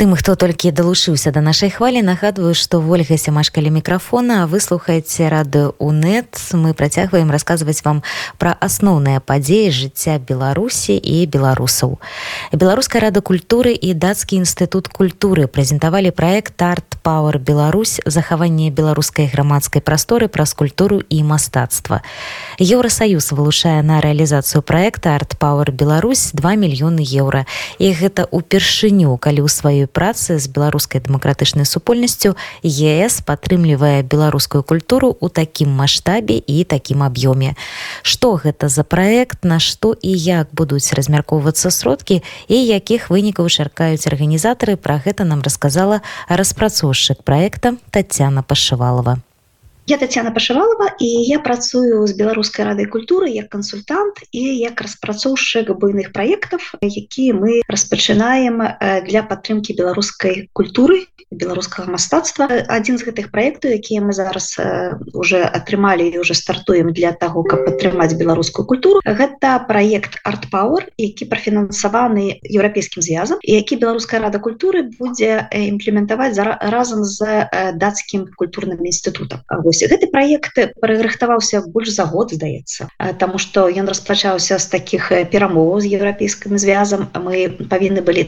Тым хто толькі далучыўся да нашай хвалі нагадваю што ольга сямашкалі мікрафона выслухаеце рады унет мы працягваем расказваць вам пра асноўныя падзеі жыцця беларусі і беларусаў. Беларуская рада культуры і дацкі інстытут культуры прэзентавалі праект арт пауэр Беларусь. Захаванне беларускай грамадскай прасторы праз культуру і мастацтва еўросаюз вылучае на рэалізацыю проекта арт пауэр Беларусь 2 мільёны еўра. І гэта упершыню калі ў сваёй працы з беларускай дэмакратычнай супольнасцю ЕС падтрымлівае беларускую культуру ў такім маштабе і такім аб'ёме. Што гэта за праект, на што і як будуць размяркоўвацца сродкі і якіх вынікаў чаркаюць арганізатары, пра гэта нам расказала распрацоўшчык праекта Тацяна Пашывалова. Я Татьяна Пашывалова і я працую з беларускай радай культуры як кансультант і як распрацоўшчык буйных праектаў, які мы распачынаем для падтрымкі беларускай культуры беларускага мастацтва. Адзін з гэтых праектаў, якія мы зараз уже атрымалі і уже стартуем для таго, каб падтрымаць беларускую культуру. Гэта праект артпауэр, які прафінансаваны еўрапейскім звязам, які беларуская рада культуры будзе імплементаваць разам з дацкім культурным інстытутам вось гэты проект прырыхтаваўся больш за год здаецца тому что ён распачаўся з таких перамоў з еўрапейскім звязам мы павінны былі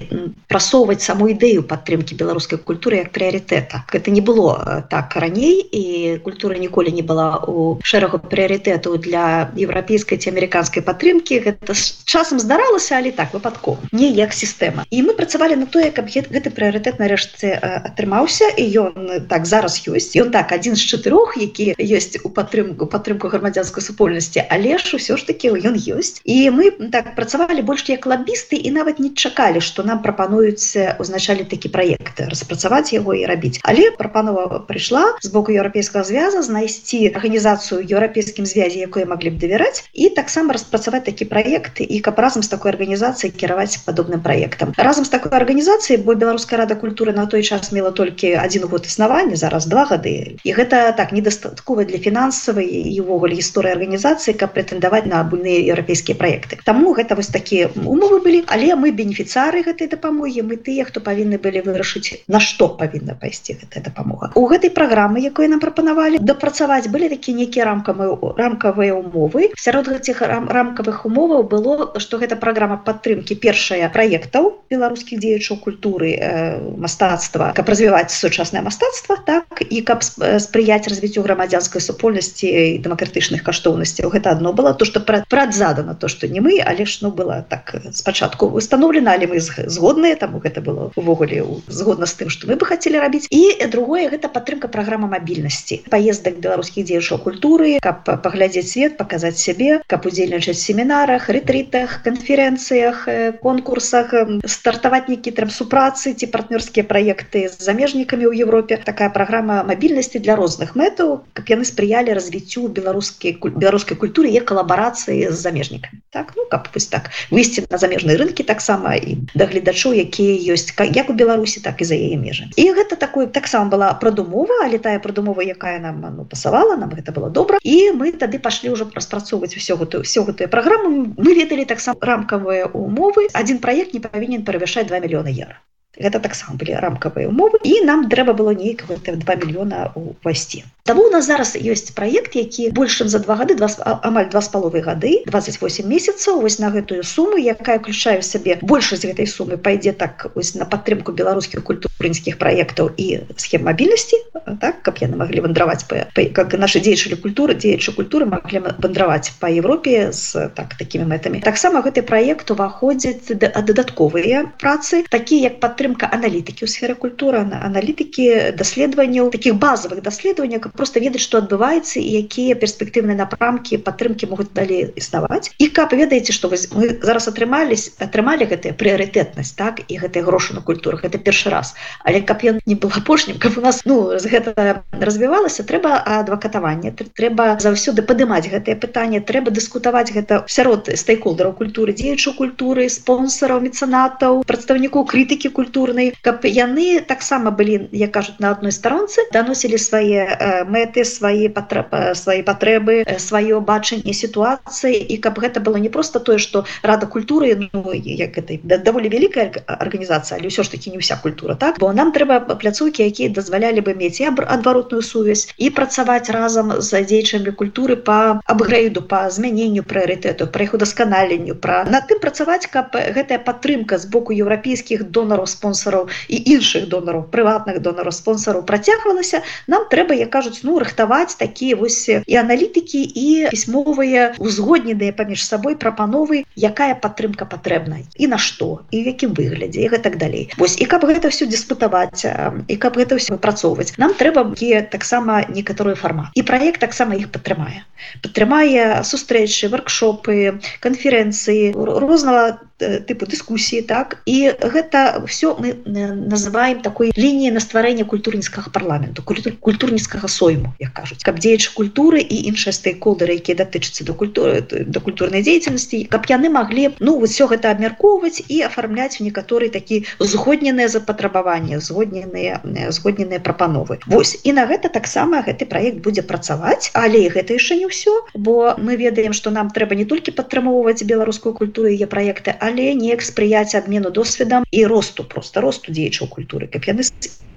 прасоўваць саму ідэю падтрымки беларускай культуры як прыярытэта это не было так раней і культура ніколі не была у шэрагу прыярытэту для еўрапейскай ці амерыканскай падтрымки гэта часам здаралася але так выпадкова не як сістэма і мы працавалі на тое каб гэты прыярытэт нарэшце атрымаўся і ён так зараз ёсць ён так адзін з чатырох які ёсць у падтрымку падтрымку грамадзянскай супольнасці але ж усё ж таки ён ёсць. І мы так працавалі больш як лабісты і нават не чакалі что нам прапануюць узначалі такі проект распрацаваць яго і рабіць. Але прапанова прыйшла з боку еўрапейскага звяза знайсці арганізацыю еўрапейскім звязе якое маглі б давяраць і таксама распрацаваць такі проект і каб разам з такой арганізацыяй кіраваць падобным проектам разам з такой арганізацыяй бо беларуская рада культуры на той час мела толькі один год існавання зараз два гады. І гэта так недастаткова для фінансавай і увогуле гісторыі арганізацыі каб прэтэндаваць на буйныя еўрапейскія проекты. Таму гэта вось такія умовы былі але мы бенефіцары гэтай дапамогі мы тыя хто павінны былі вырашыць на што павінна пайсці гэтая дапамога у гэтай праграмы якой нам прапанавалі дапрацаваць былі такі нейкія рамкавыя рамкавыя умовы. Сярод гэтых рам, рамкавых умоваў было што гэта праграма падтрымки першая проектаў беларускіх дзеячаў культуры э, мастацтва каб развіваць сучаснае мастацтва так і каб спрыяць спрыяць развіццю грамадзянскай супольнасці і дэмакратычных каштоўнасцяў. Гэта адно было. То что прадзадана то что не мы але ж ну было так спачатку установлена але мы згодныя таму гэта было увогуле згодна з тым что мы бы хотели рабіць. І другое гэта падтрымка праграма мабільнасці. Поездак беларускіх дзеячаў культуры каб паглядзець свет показаць сябе каб удзельнічаць семінарах рэтрытах канферэнцыях конкурсах стартаваць нейкі там супрацы ці партнёрскія праекты з замежнікамі ў Европе. Такая праграма мабільнасці для розных гэтых мэтаў каб яны спрыялі развіццю беларускай беларускай культуры і калабарацыі з замежнікамі так ну каб пусть так. Выйсці на замежныя рынкі таксама і да гледачоў якія ёсць як у беларусі так і за яе межы і гэта такое таксама была прадумова але тая прадумова якая нам ну, пасавала нам гэта было добра і мы тады пашлі ўжо распрацоўваць усё гэтую все гэтыя праграмы мы ведалі таксама рамкавыя умовы. Один проект не павінен перавышаць 2 мільёны евро гэта таксама былі рамкавыя умовы і нам трэба было нейк 2 мільёна увайсці Таму у нас зараз ёсць праект які большым за два гады два амаль два з паловы гады 28 месяцаў вось на гэтую суму якая включаю сабе большасць гэтай сумы пайдзе так ось на падтрымку беларускіх культурынскіх праектаў і схем мабільнасці так каб яны маглі вандраваць па, па как нашы дзеячылі культуры дзеячы культуры маглі вандраваць по Европе з так такими мэтамі. Таксама гэты праект уваходзіць дадатковыя працы такія як падтрымка аналітыкі ў сферы культуры на аналітыкі даследаванняў таких базовых даследаванняў каб просто ведаць што адбываецца якія перспектыўныя напрамкі падтрымкі могуць далей існаваць. І каб ведаеце што мы зараз атрымались атрымалі гэтыя прыярытэтнасць так і гэтыя грошы на культурах это першы раз. Але каб ён не был апошнім каб у нас ну з гэта развівалася трэба адвакатаванне трэба заўсёды падымаць гэтае пытанне трэба дыскутаваць гэта сярод стейколдераў культуры дзеючу культуры спонсораў мецэнатаў прадстаўнікоў крытыкі культурнай каб яны таксама былі я кажуць на адной старонцы даносілі свае мэты свае патрэбы свае патрэбы сваё бачанне сітуацыі і каб гэта было не просто тое что рада культуры ну, як этой да, даволі вялікая арганізацыя але ўсё ж таки не вся культура так? Бо нам трэба пляцоўкі якія дазвалялі бы мець і адваротную сувязь і працаваць разам з дзейчамі культуры по апгрейду по змяненню прыярытэту пра іх удасканаленню пра на тым працаваць каб гэтая падтрымка з боку еўрапейскіх донараў спонсораў і іншых донараў прыватных донараў спонсораў працягвалася. Нам трэба я кажуць ну рыхтаваць такія вось і аналітыкі і пісьмовыя узгодненыя паміж сабой прапановы якая падтрымка патрэбна і на што і якім выглядзе і гэтак далей. Вось і каб гэта все дыспутаваць і каб гэта все выпрацоўваць. Нам трэба таксама некаторыя фармат. І праект таксама іх падтрымае. Падтрымае сустрэчы варкшопы канферэнцыі рознага тыпу дыскусіі так? І гэта все мы называем такой лініі на стварэнне культурніцкага парламенту культурніцкага сойму як кажуць. Каб дзеячы культуры і іншыя стейколдеры якія датычацца до культуры да культурнай дзейнасці каб яны маглі ну все гэта абмяркоўваць і афармляць некаторы такі згодненыя запатрабаванні згодненыя згодненыя прапановы. Вось і на гэта таксама гэты проект будзе працаваць але гэта яшчэ не ўсё бо мы ведаем что нам трэба не толькі падтрымоўваць беларускую культуру яе проекты але неяк спрыяць абмену досведам і росту просто росту дзеячаў культуры каб яны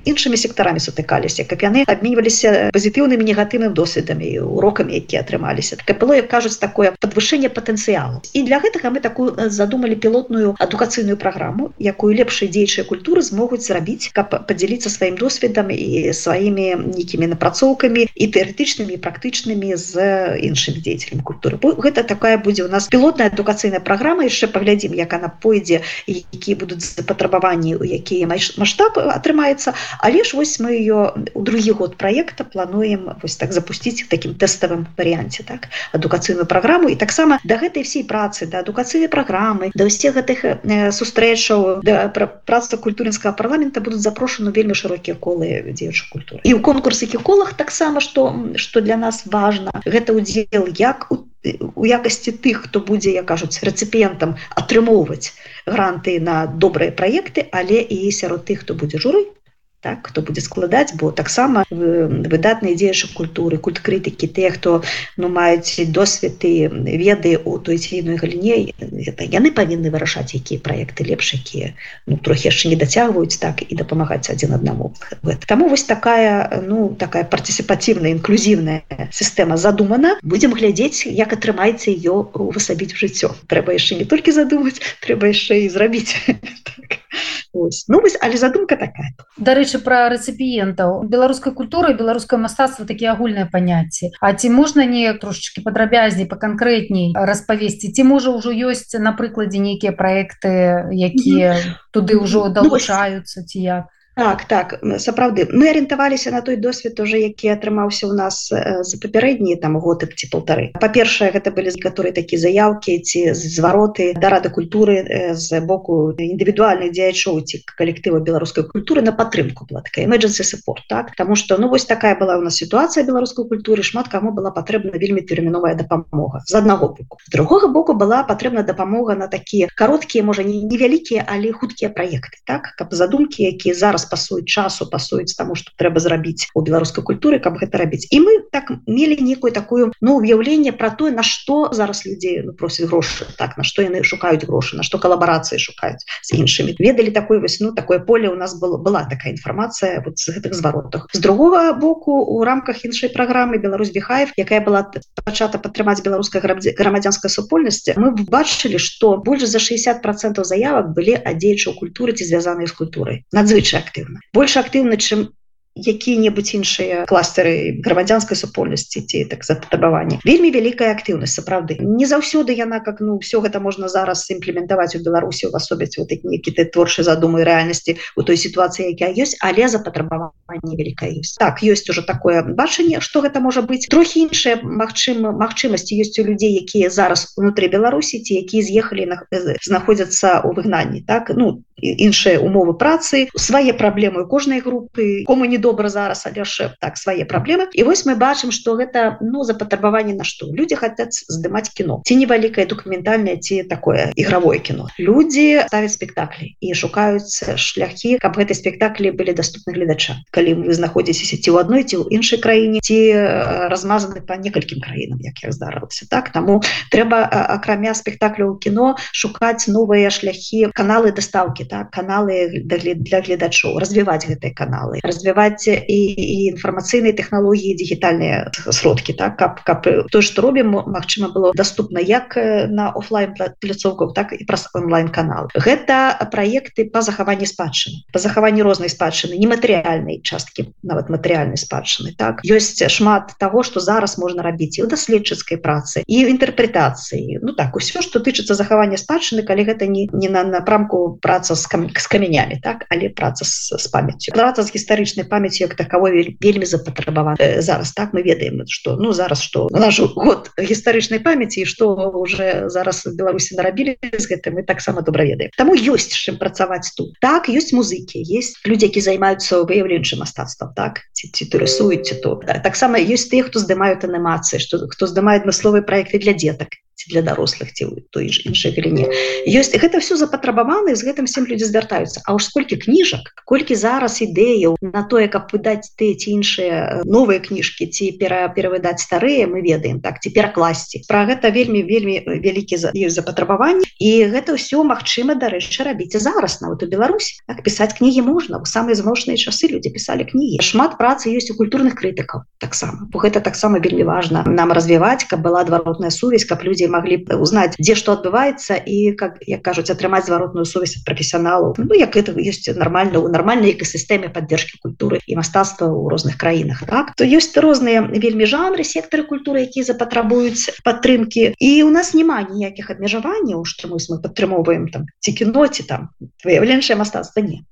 іншымі сектарамі сутыкаліся каб яны абменьваліся пазітыўнымі негатыўным досведамі урокамі якія атрымаліся. Каб было як кажуць такое подвышэнне патэнцыялу. І для гэтага мы такую задумалі пілотную адукацыйную праграму якую лепшыя дзейчыя культуры змогуць зрабіць каб подзяліцца сваім досведам і сваімі нейкімі напрацоўкамі і тэарэтычнымі практычнымі з іншымі дзеятелем культуры. Гэта такая будзе у нас пілотная адукацыйная праграма яшчэ паглядзім як она пойдзе якія будуць патрабаванні у якія маштабы атрымаецца але ж вось мы ее у другі год проекта плануем вось так запусціць в таким тэставым варианте так адукацыйную программу. І таксама до гэтай всей працы да адукацыйнай программы да ўсе гэтых э, сустрэчаў да праца культурнскага парламента будуць запрошаны вельмі шырокія колы дзеючай культуры. І ў конкурсе кіколах таксама что что для нас важно. Гэта удзел як у у якасці тых хто будзе я кажуць рэцыпіентам атрымоўваць гранты на добрыя праекты але і сярод тых хто будзе журы так, хто будзе складаць бо таксама выдатныя дзеяшы культуры культ крытыкі тыя хто ну маюць досвед і веды у той ційной галіне это яны павінны вырашаць якія праекты лепш якія ну трохі яшчэ не дацягваюць так і дапамагаць адзін аднаму таму вось такая ну такая парцісіпацыўная інклюзіўная сістэма задумана. Будзем глядзець як атрымаецца ее увасабіць жыццё трэба яшчэ не толькі задумаць трэба яшчэ і зрабіць так. Ось. Ну вось але задумка такая дарэчы пра рэцыпіентаў беларускай культуры беларускае мастацтва такія агульныя паняцці А ці можна не трошечки падрабязней па канкрэтней распавесці ці можа ўжо ёсць на прыкладзе нейкія праекты якія mm -hmm. туды ўжо далучаюцца ці як Так так сапраўды. Мы арыентаваліся на той досвед уже які атрымаўся у нас за папярэднія там год ці полторы па-першае гэта былі некаторы такі заявкі ці звароты да рады культуры з боку індывідуальных дзеячоў ці калектыва беларускай культуры на падтрымку была такая emergency support так? Тому что ну вось такая была у нас сітуацыя беларускай культуры шмат каму была патрэбна вельмі тэрміновая дапамога з аднаго боку. З другога боку была патрэбна дапамога на такія кароткія можа не невялікія але хуткія праекты так? Каб задумкі якія зараз пасуюць часу пасуюць таму что трэба зрабіць у беларускай культуры каб гэта рабіць. І мы так мелі некую такую ну уяўленне про тое на что зараз людзей ну, просяць грошы так на что яны шукаюць грошы на что калабарацыі шукаюць з іншымі. Ведалі такой весну такое поле у нас было была такая інфармацыя вот з гэтых зваротах. З другого боку у рамках іншай праграмы Беларусь бехаев якая была пачата падтрымаць беларускай грамадзянской супольнасці мы бачылі что больше за 60 процентов заявак былі адзейчы ў культуры ці звязаныя з культурай. Надзвычай актыўна больш актыўна чым якія-небудзь іншыя кластары грамадзянскай супольнасці ці так запатрабаванні вельмі вялікая актыўнасць сапраўды не заўсёды яна как ну все гэта можна зараз імплементаваць у беларусі увасобіць вот нейкі ты творчы задумы рэальнасці у той сітуацыі якая ёсць але запатрабаванне вялікая ёсць так ёсць уже такое бачанне что гэта можа быць трохі іншыя Мачыма магчымасці ёсць у людзей якія зараз унутры беларусі ці якія з'ехалі на знаходзяцца ў выгнанні так? Ну іншыя умовы працы свае праблемы кожнай групы кому недобра зараз алеша так свае праблемы. І вось мы бачым что гэта ну запатрабаванне на што? Люди хотят здымаць кіно. Ці невялікае документальнае ці такое ігравое кіно. Люди ставят спектаклі і шукаюцца шляхі каб гэты спектаклі былі доступны гледача калі вы знаходзіцеся ці ў адной ці ў іншай краіне ці размазаны по некалькім краінам як я здарылася так? Таму трэба акрамя спектакляў кіно шукаць новыя шляхі каналы дастаўкі так каналы для гледачоў развіваць гэтыя каналы развіваць і, і інфармацыйныя тэхналогіі дыгітальныя сродкі так каб каб то что робім Мачыма было доступна як на офлайн пляцоўках так і праз онлайн канал гэта проекты по захаванні спадчыны по захаванні рознай спадчыны нематэрыяльнай часткі нават матэрыяльнай спадчыны так. Ёсць шмат того что зараз можна рабіць і у даследчыцкай працы і інтэрпрэтацыі. Ну так усё что тычыцца захавання спадчыны калі гэта не не на напрамку праца з, кам, з камянямі так але праца з, з памяццю праца з гістарычнай памяццю як таковой вельмі запатрабавана э, зараз так мы ведаем что ну зараз что? Наш год гістарычнай памяці что уже зараз беларусі нарабілі з гэтым мы таксама добра ведаем. Таму ёсць чым працаваць тут. Так ёсць музыкі есть людзі які займаюцца выяўленчым мастацтвам так? Ці ці ты рысуеце то таксама ёсць тыя хто здымаюць анімацыі что хто здымае адмысловыя проекты для дзетак ці для дарослых ці той ж іншай галіне ёсць гэта все запатрабаваны з гэтым всем людзі звяртаюцца А ўж сколькі кніжак колькі зараз ідэяў на тое каб выдаць ты ці іншыя новыя кніжкі ці пера перавыдаць старыя мы ведаем так ці перакласці про гэта вельмі вельмі вялікі за запатрабаванні і гэта ўсё магчыма дарэчы рабіць зараз нават у Беларусь так пісаць кнігі можна у самыя змошныя часы людзі пісалі кнігі. Шмат працы ёсць у культурных крытыкаў таксама бо гэта таксама вельмі важна нам развіваць каб была адваротная сувязь каб людзі могли б узнать дзе что адбываецца і как як кажуць атрымаць зваротную сувязь прафесіяналу Ну як это есть нормально у нормальной экосістэме поддержки культуры і мастацтва ў розных краінах так? То есть розныя вельмі жанры сектары культуры якія запатрабуюць падтрымки і у нас няма ніякіх абмежаванняў што мы падтрымоўваем там ці кіноці там выяўленчае мастацтва не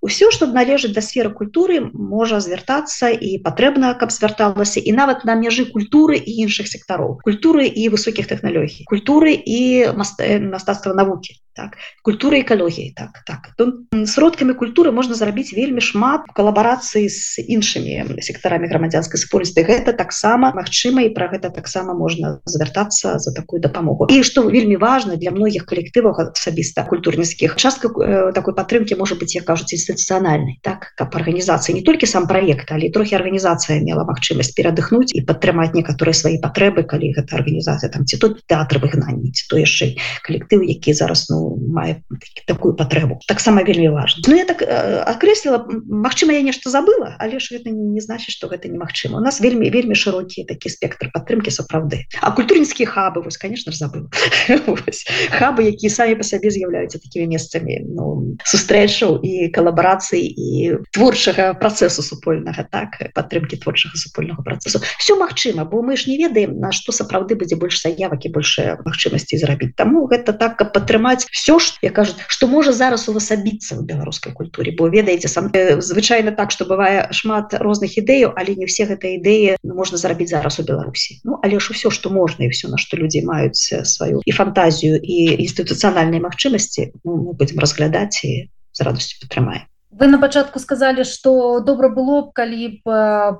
Усё, што належыць да сферы культуры, можа звяртацца і патрэбна, каб звярталася і нават на мяжы культуры і іншых сектароў, культуры і высокіх тэхналогій, культуры і мастацтва навукі так. Культуры экалогіі так так. Сродкамі культуры можна зрабіць вельмі шмат калабарацыі з іншымі сектарамі грамадзянскай супольнасці гэта таксама Мачыма і пра гэта таксама можна звяртацца за такую дапамогу і што вельмі важна для многіх калектываў асабіста культурніцкіх частка э, такой падтрымки можа быть я кажуць інстытуцыянальнай так каб арганізацыі не толькі сам проект але трохі арганізацыя мела магчымасць перадыхнуць і падтрымаць некаторыя свае патрэбы калі гэта арганізацыя там ці тут тэатр выгнанні ці то яшчэ калектыў які зараз ну мае такую патрэбу таксама вельмі важно. Ну я так акрэсліла Мачыма я нешта забыла але ж гэта не значит что гэта немагчыма у нас вельмі вельмі шырокі такі спектр падтрымки сапраўды а культурніцкія хабы вось конечно забыл хабы якія самі по сабе з'яўляюцца такими месцамі ну, сустрэчаў і калабарацыі і творчага процессу супольнага так падтрымки творчага супольнага процессу все магчыма бо мы ж не ведаем на что сапраўды будзе больш заявак і большая магчымасці зрабіць таму гэта так каб падтрымаць все ж я кажу что можа зараз увасабіцца в беларускай культуре бо ведаеце сам э, звычайно так что бывае шмат розных ідэяў але не все гэта ідэі можна зарабіць зараз у беларусі. Ну але ж усё что можна і все на что людзі маюць э, сваю і фантазію і інстытуцыянальнай магчымасці ну, будем разглядаць і з радостью падтрымаем вы на пачатку сказали что добра было б калі б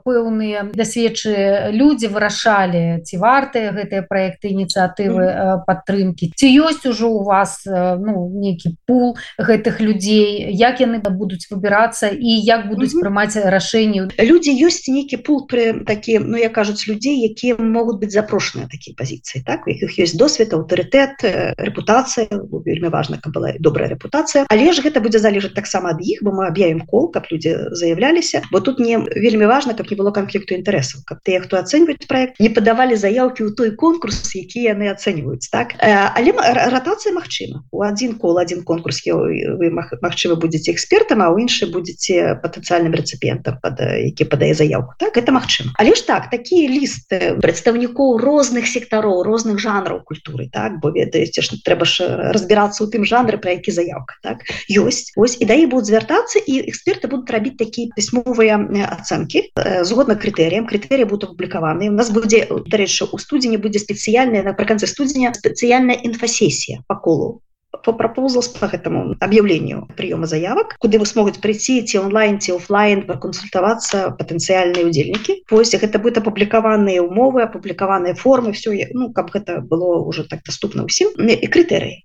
пэўныя дасведчы людзі вырашалі ці вартыя гэтыя проекты ініцыятывы -hmm. падтрымки ці ёсць ужо у вас ну нейкі пул гэтых людзей? Як яны будуць выбірацца і як будуць прымаць рашэнні? Людзі ёсць нейкі пул пры такі Ну я кажуць людзей якія могуць быць запрошаны такія пазіцыі так? У якіх ёсць досвед аўтарытэт рэпутацыя вельмі важна каб была добрая рэпутацыя. Але ж гэта будзе залежаць таксама ад іх бо мы аб'явім кол каб людзі заявляліся бо тут не вельмі важна каб не было канфлікту інтарэсаў каб тыя хто ацэньваюць проект не падавалі заявкі ў той конкурс які яны ацэньваюць так? Э, але ратацыя Мачыма у один кол один конкурс вы Мачыма будете экспертам а ў іншы будете патэнцыяльным рэцыпентам под які падае заявку так? Это Мачыма але ж так такія лісты прадстаўнікоў розных сектароў розных жанраў культуры так? Бо ведаеце ж трэба ж разбірацца ў тым жанры про які заявка так? Ёсць ось і да і будуць звяртацца і эксперты будут рабіць такія пісьмовыя ацэнкі згодна крытэрыям крытэрыі будут апублікаваны у нас будзе дарэчы у студзені будзе спецыяльная напрыканцы студзеня спецыяльная інфасесія по колу по пропозал по этому объявлению приема заявок куда вы смогут прийти ці онлайн ці офлайн проконсультоваться потенциальные удзельники пусть это будет опублікаваныя умовы опублікаваныя формы все ну как это было уже так доступно усім и критерии.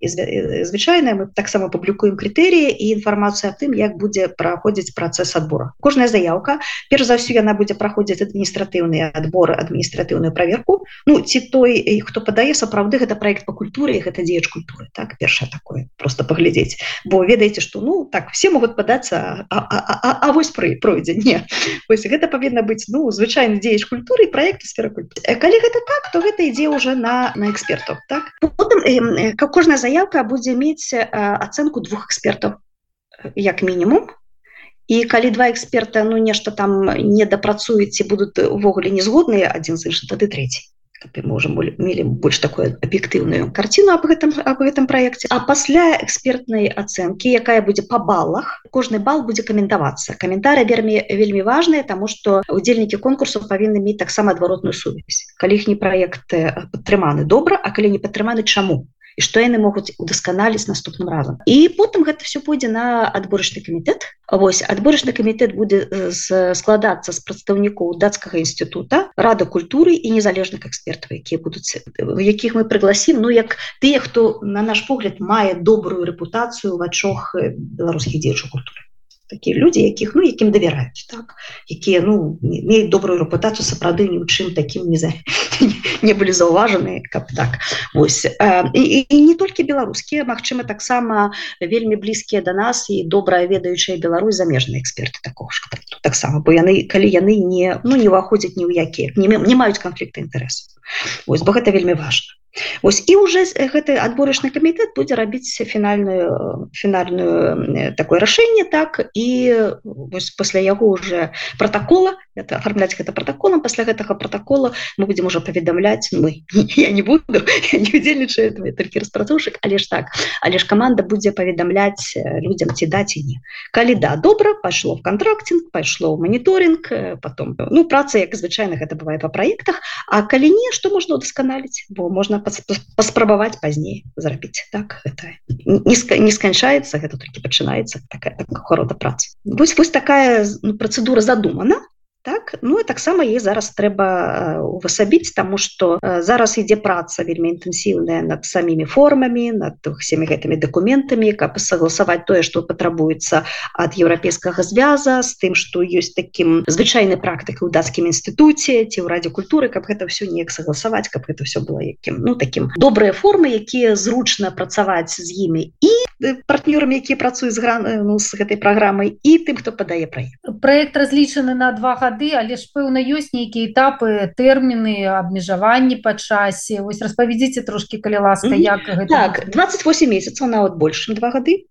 Звычайно мы таксама публікуем критерии и информацию о тым як будзе проходзіць процесс отбора. Кожная заявка. Перш за все яна будзе проходзіць адміністратыўныя отборы адміністратыўную проверку. Ну ці той хто падае сапраўды гэта проект по культуре гэта дзеяч культуры так першая такое просто поглядеть. Бо ведаеце что ну так все могут податься а, а, а, а вось про пройдзе. Не ось гэта павінна быть ну звычайно дзеяч культуры проект сфера культуры. Э, калі гэта так то гэта ідзе уже на на экспертов так? Потым э, как кожная заявка будзе мець э, ацэнку двух экспертов як мінімум. І калі два эксперта ну нешта там не дапрацуеце будут увогуле не згодныя адзін з іншым тады третий можем мелі больш такую аб'ектыўную карціну об гэтым об гэтым проекте. А пасля экспертнай ацэнкі якая будзе по балах кожны бал будзе каментавацца каментары верме вельмі важные тому что удзельнікі конкурсу павінны мець таксама адваротную сувязь калі іх не проекты падтрыманы добра а калі не падтрыманы чаму і што яны могуць удасканаліць наступным разам і потым гэта все пойдзе на адборачны камітэт Вось адборачны камітэт будзе складацца з прадстаўнікоў дацкага інстытута рада культуры і незалежных экспертаў якія будуць якіх мы прыгласім ну як тыя хто на наш погляд мае добрую рэпутацыю в ачох беларускіх дзеячаў культуры такія людзі якіх ну якім давяраюць так? Якія ну имеюць добрую рэпутацыю сапраўды ні ў чым таким не за не былі заўважаны каб так. Ось і, і не толькі беларускія Мачыма таксама вельмі блізкія до нас і добрая ведаючая Беларусь замежныя эксперты такого ж таксама бо яны калі яны не ну не ўваходзяць ні ў якія не, не маюць канфлікты інтарэсу ось бо гэта вельмі важно Вось і уже гэты адборачны камітэт будзе рабіць фінальную фінальную такое рашэнне так і вось пасля яго уже протакола это оформляць гэта протаколам пасля гэтага протакола мы будзем уже паведамляць мы я не буду не удзельнічаю толькі распрацоўшык але ж так але ж команда будзе паведамляць людям ці даць і не. Калі да добра пайшло в контрактинг пайшло моніторинг потом ну праца як звычайна гэта бывае по проектах А калі не что можна удасканаліць бо можна паспрабаваць пазней зрабіць так это не, не сканчаецца гэта толькі пачынаецца такая так, хорода працы вось вось такая ну, працэдура задумана так ну і таксама ей зараз трэба увасабіць тому что зараз ідзе праца вельмі інтэнсіўная над самімі формамі над всеми гэтымі документамі каб согласаваць тое что патрабуецца ад еўрапейскага звяза з тым что ёсць таким звычайнай практыкай у дацкім інстытуце ці ў радзе культуры каб гэта все неяк согласаваць каб это все было якім ну таким добрыя формы якія зручна працаваць з імі і партнёрам якія працуюць з гран ну, з гэтай праграмай і тым хто падае проект. Проект разлічаны на два гады але ж пэўна ёсць нейкія этапы тэрміны абмежаванні па часе. Вось распавядзіце трошки калі ласка як гэта... так 28 месяцаў нават больш два гады.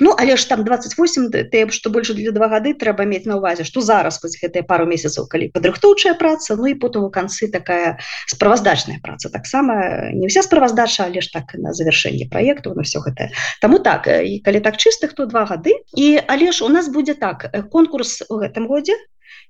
Ну але ж там 28 ты что больше для два гады трэба мець на увазе что зараз вось гэтыя пару месяцаў калі падрыхтоўчая праца Ну і потым у канцы такая справаздачная праца. Таксама не вся справаздача але ж так на завершэнне проекту на все гэта Таму так і калі так чыстых то два гады. І але ж у нас будзе так конкурс у гэтым годзе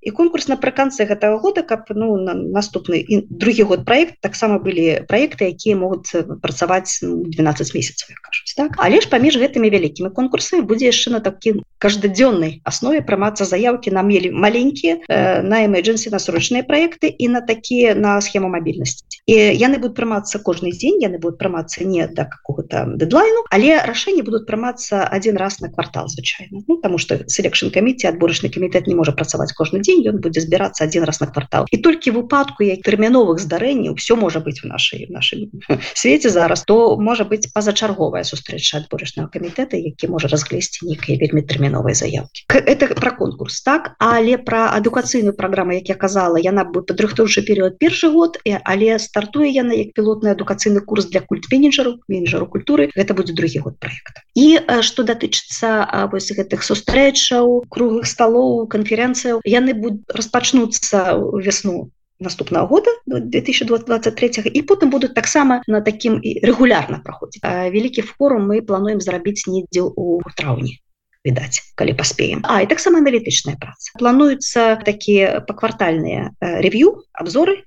і конкурс напрыканцы гэтага года каб ну на наступны другі год проект таксама былі проекты якія могуць працаваць 12 ну, месяцев кажуць так? Але ж паміж гэтымі вялікімі конкурсамі будзе яшчэ на такі каждадзённай аснове прымацца заявкі на мелі маленькія э, на эмэджэнсі на срочныя проекты і на такія на схему мабільнасці. І яны будуць прымацца кожны дзень яны будуць прымацца не да какого-то дедлайну але рашэнні будуць прымацца один раз на квартал звычайно ну, потому что селекшн каміце адборачны камітэт не можа працаваць кожны дзень ён будзе збірацца один раз на квартал. І толькі выпадку як тэрміновых здарэнняў все можа быть в нашай нашай свеце зараз. То можа быть пазачарговая сустрэча адборачнага камітэта які можа разглесці нейкія вельмі тэрміновыя заявки. Это про конкурс так? Але про адукацыйную праграму як я казала яна будет падрыхтоўшы перыяд першы год але стартуе яна як пілотны адукацыйны курс для культ менеджеру менеджеру культуры. Гэта будзе другі год проекта і что датычыцца вось гэтых сустрэчаў круглых столоў канферэнцыяў яны будут распачнуцца весну наступного года 2023 і потым будуць таксама на таким регулярно праходзіць. Вялікі форум мы плануем зрабіць недзе у траўні відаць калі паспеем. А і таксама аналітычная праца. Плануюцца такія паквартальныя рэв'ю абзоры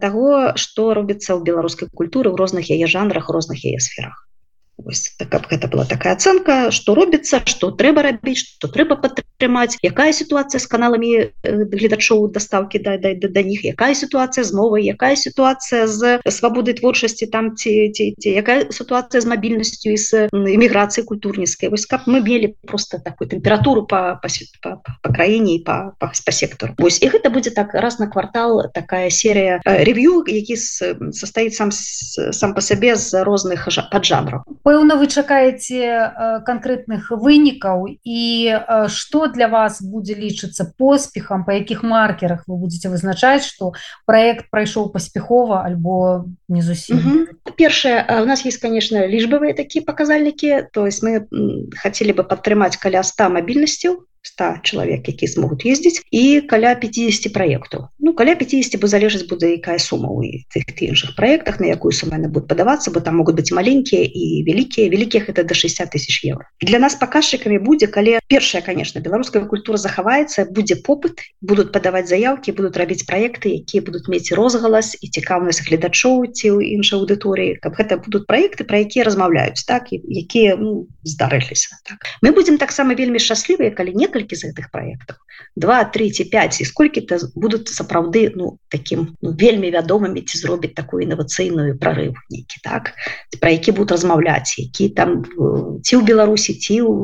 того что робіцца ў беларускай культуры ў розных яе жанрах розных яе сферах Вось, так, каб гэта была такая ацэнка што робіцца што трэба рабіць што трэба падтрымаць якая сітуацыя з каналамі э, гледачоў дастаўкі да, да, да, да них якая сітуацыя з мовай якая сітуацыя з свабодай творчасці там ці, ці, ці якая сітуацыя з мабільнасцю і з эміграцыі культурніцкай вось каб мы мелі просто такую тэмпературу по, по, по, по краіне по, по, по сектору. Вось і гэта будзе так раз на квартал такая серія рэв'ю які состоит сам сам по сабе з розных поджанраў пэўна вы чакаеце канкрэтных вынікаў і что для вас будзе лічыцца поспехам по якіх маркерах вы будете вызначаць что проект прайшоў паспяхова альбо не зусім? Першае у нас есть конечно лічбавыя такія паказальнікі то есть мы хотели бы падтрымаць каля 100 мабільнасцяў 100 чалавек які змогуць ездзіць і каля 50 праектаў ну каля 50 бы залежаць будзе якая сума у тых іншых проектах на якую суму яны будут падавацца бо там могуць быць маленькія і вялікія вялікіх это до 60 тысяч евро. Для нас паказчыкамі будзе калі першая конечно беларуская культура захаваецца будзе попыт будут падаваць заявки будут рабіць проекты якія будуць мець розгалас і цікаўнасць гледачоў ці ў іншай аўдыторыі каб гэта будут проекты про якія размаўляюць так якія ну, здарыліся так. мы будем таксама вельмі шчаслівыя калі не некалькі з гэтых проектаў два три ці 5 і сколькі-то будуць сапраўды ну таким ну, вельмі вядомымі ці зробіць такую інавацыйную прорыв нейкі так? Про які будут размаўляць які там ці ў беларусі ці у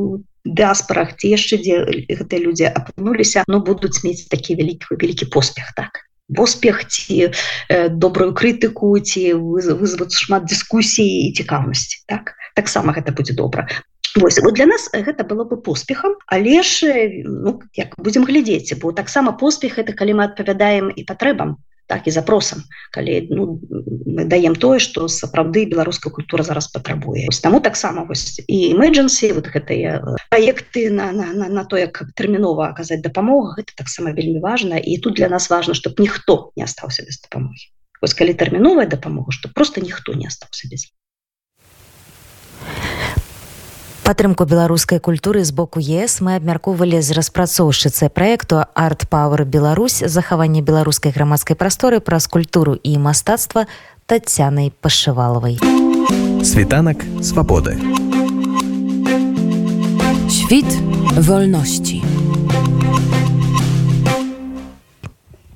дыаспорах ці яшчэ дзе гэтыя людзі апынуліся но будуць мець такі вялікі вялікі поспех так? Поспех ці э, добрую крытыку ці вызваць шмат дыскусій і цікаўнасці так? Таксама гэта будзе добра Вось, вот для нас гэта было бы поспехам але ж ну, як будем глядзець бо таксама поспех это калі мы адпавядаем і патрэбам так і запросам калі ну, мы даем тое что сапраўды беларуская культура зараз патрабуе таму таксама вось і эмэджэнсі вот гэтыя проекты на, на, на, на то як тэрмінова аказаць дапамогу гэта таксама вельмі важна і тут для нас важно чтобы ніхто не астаўся без дапамогі вось калі тэрміновая дапамога что просто ніхто не астаўся без падтрымку беларускай культуры з боку ес мы абмяркоўвалі з распрацоўшчыцай праекту арт-пауэр Беларусь. Захаванне беларускай грамадскай прасторы праз культуру і мастацтва татянай пашывалавай. Світанак свабоды. Świt wolności.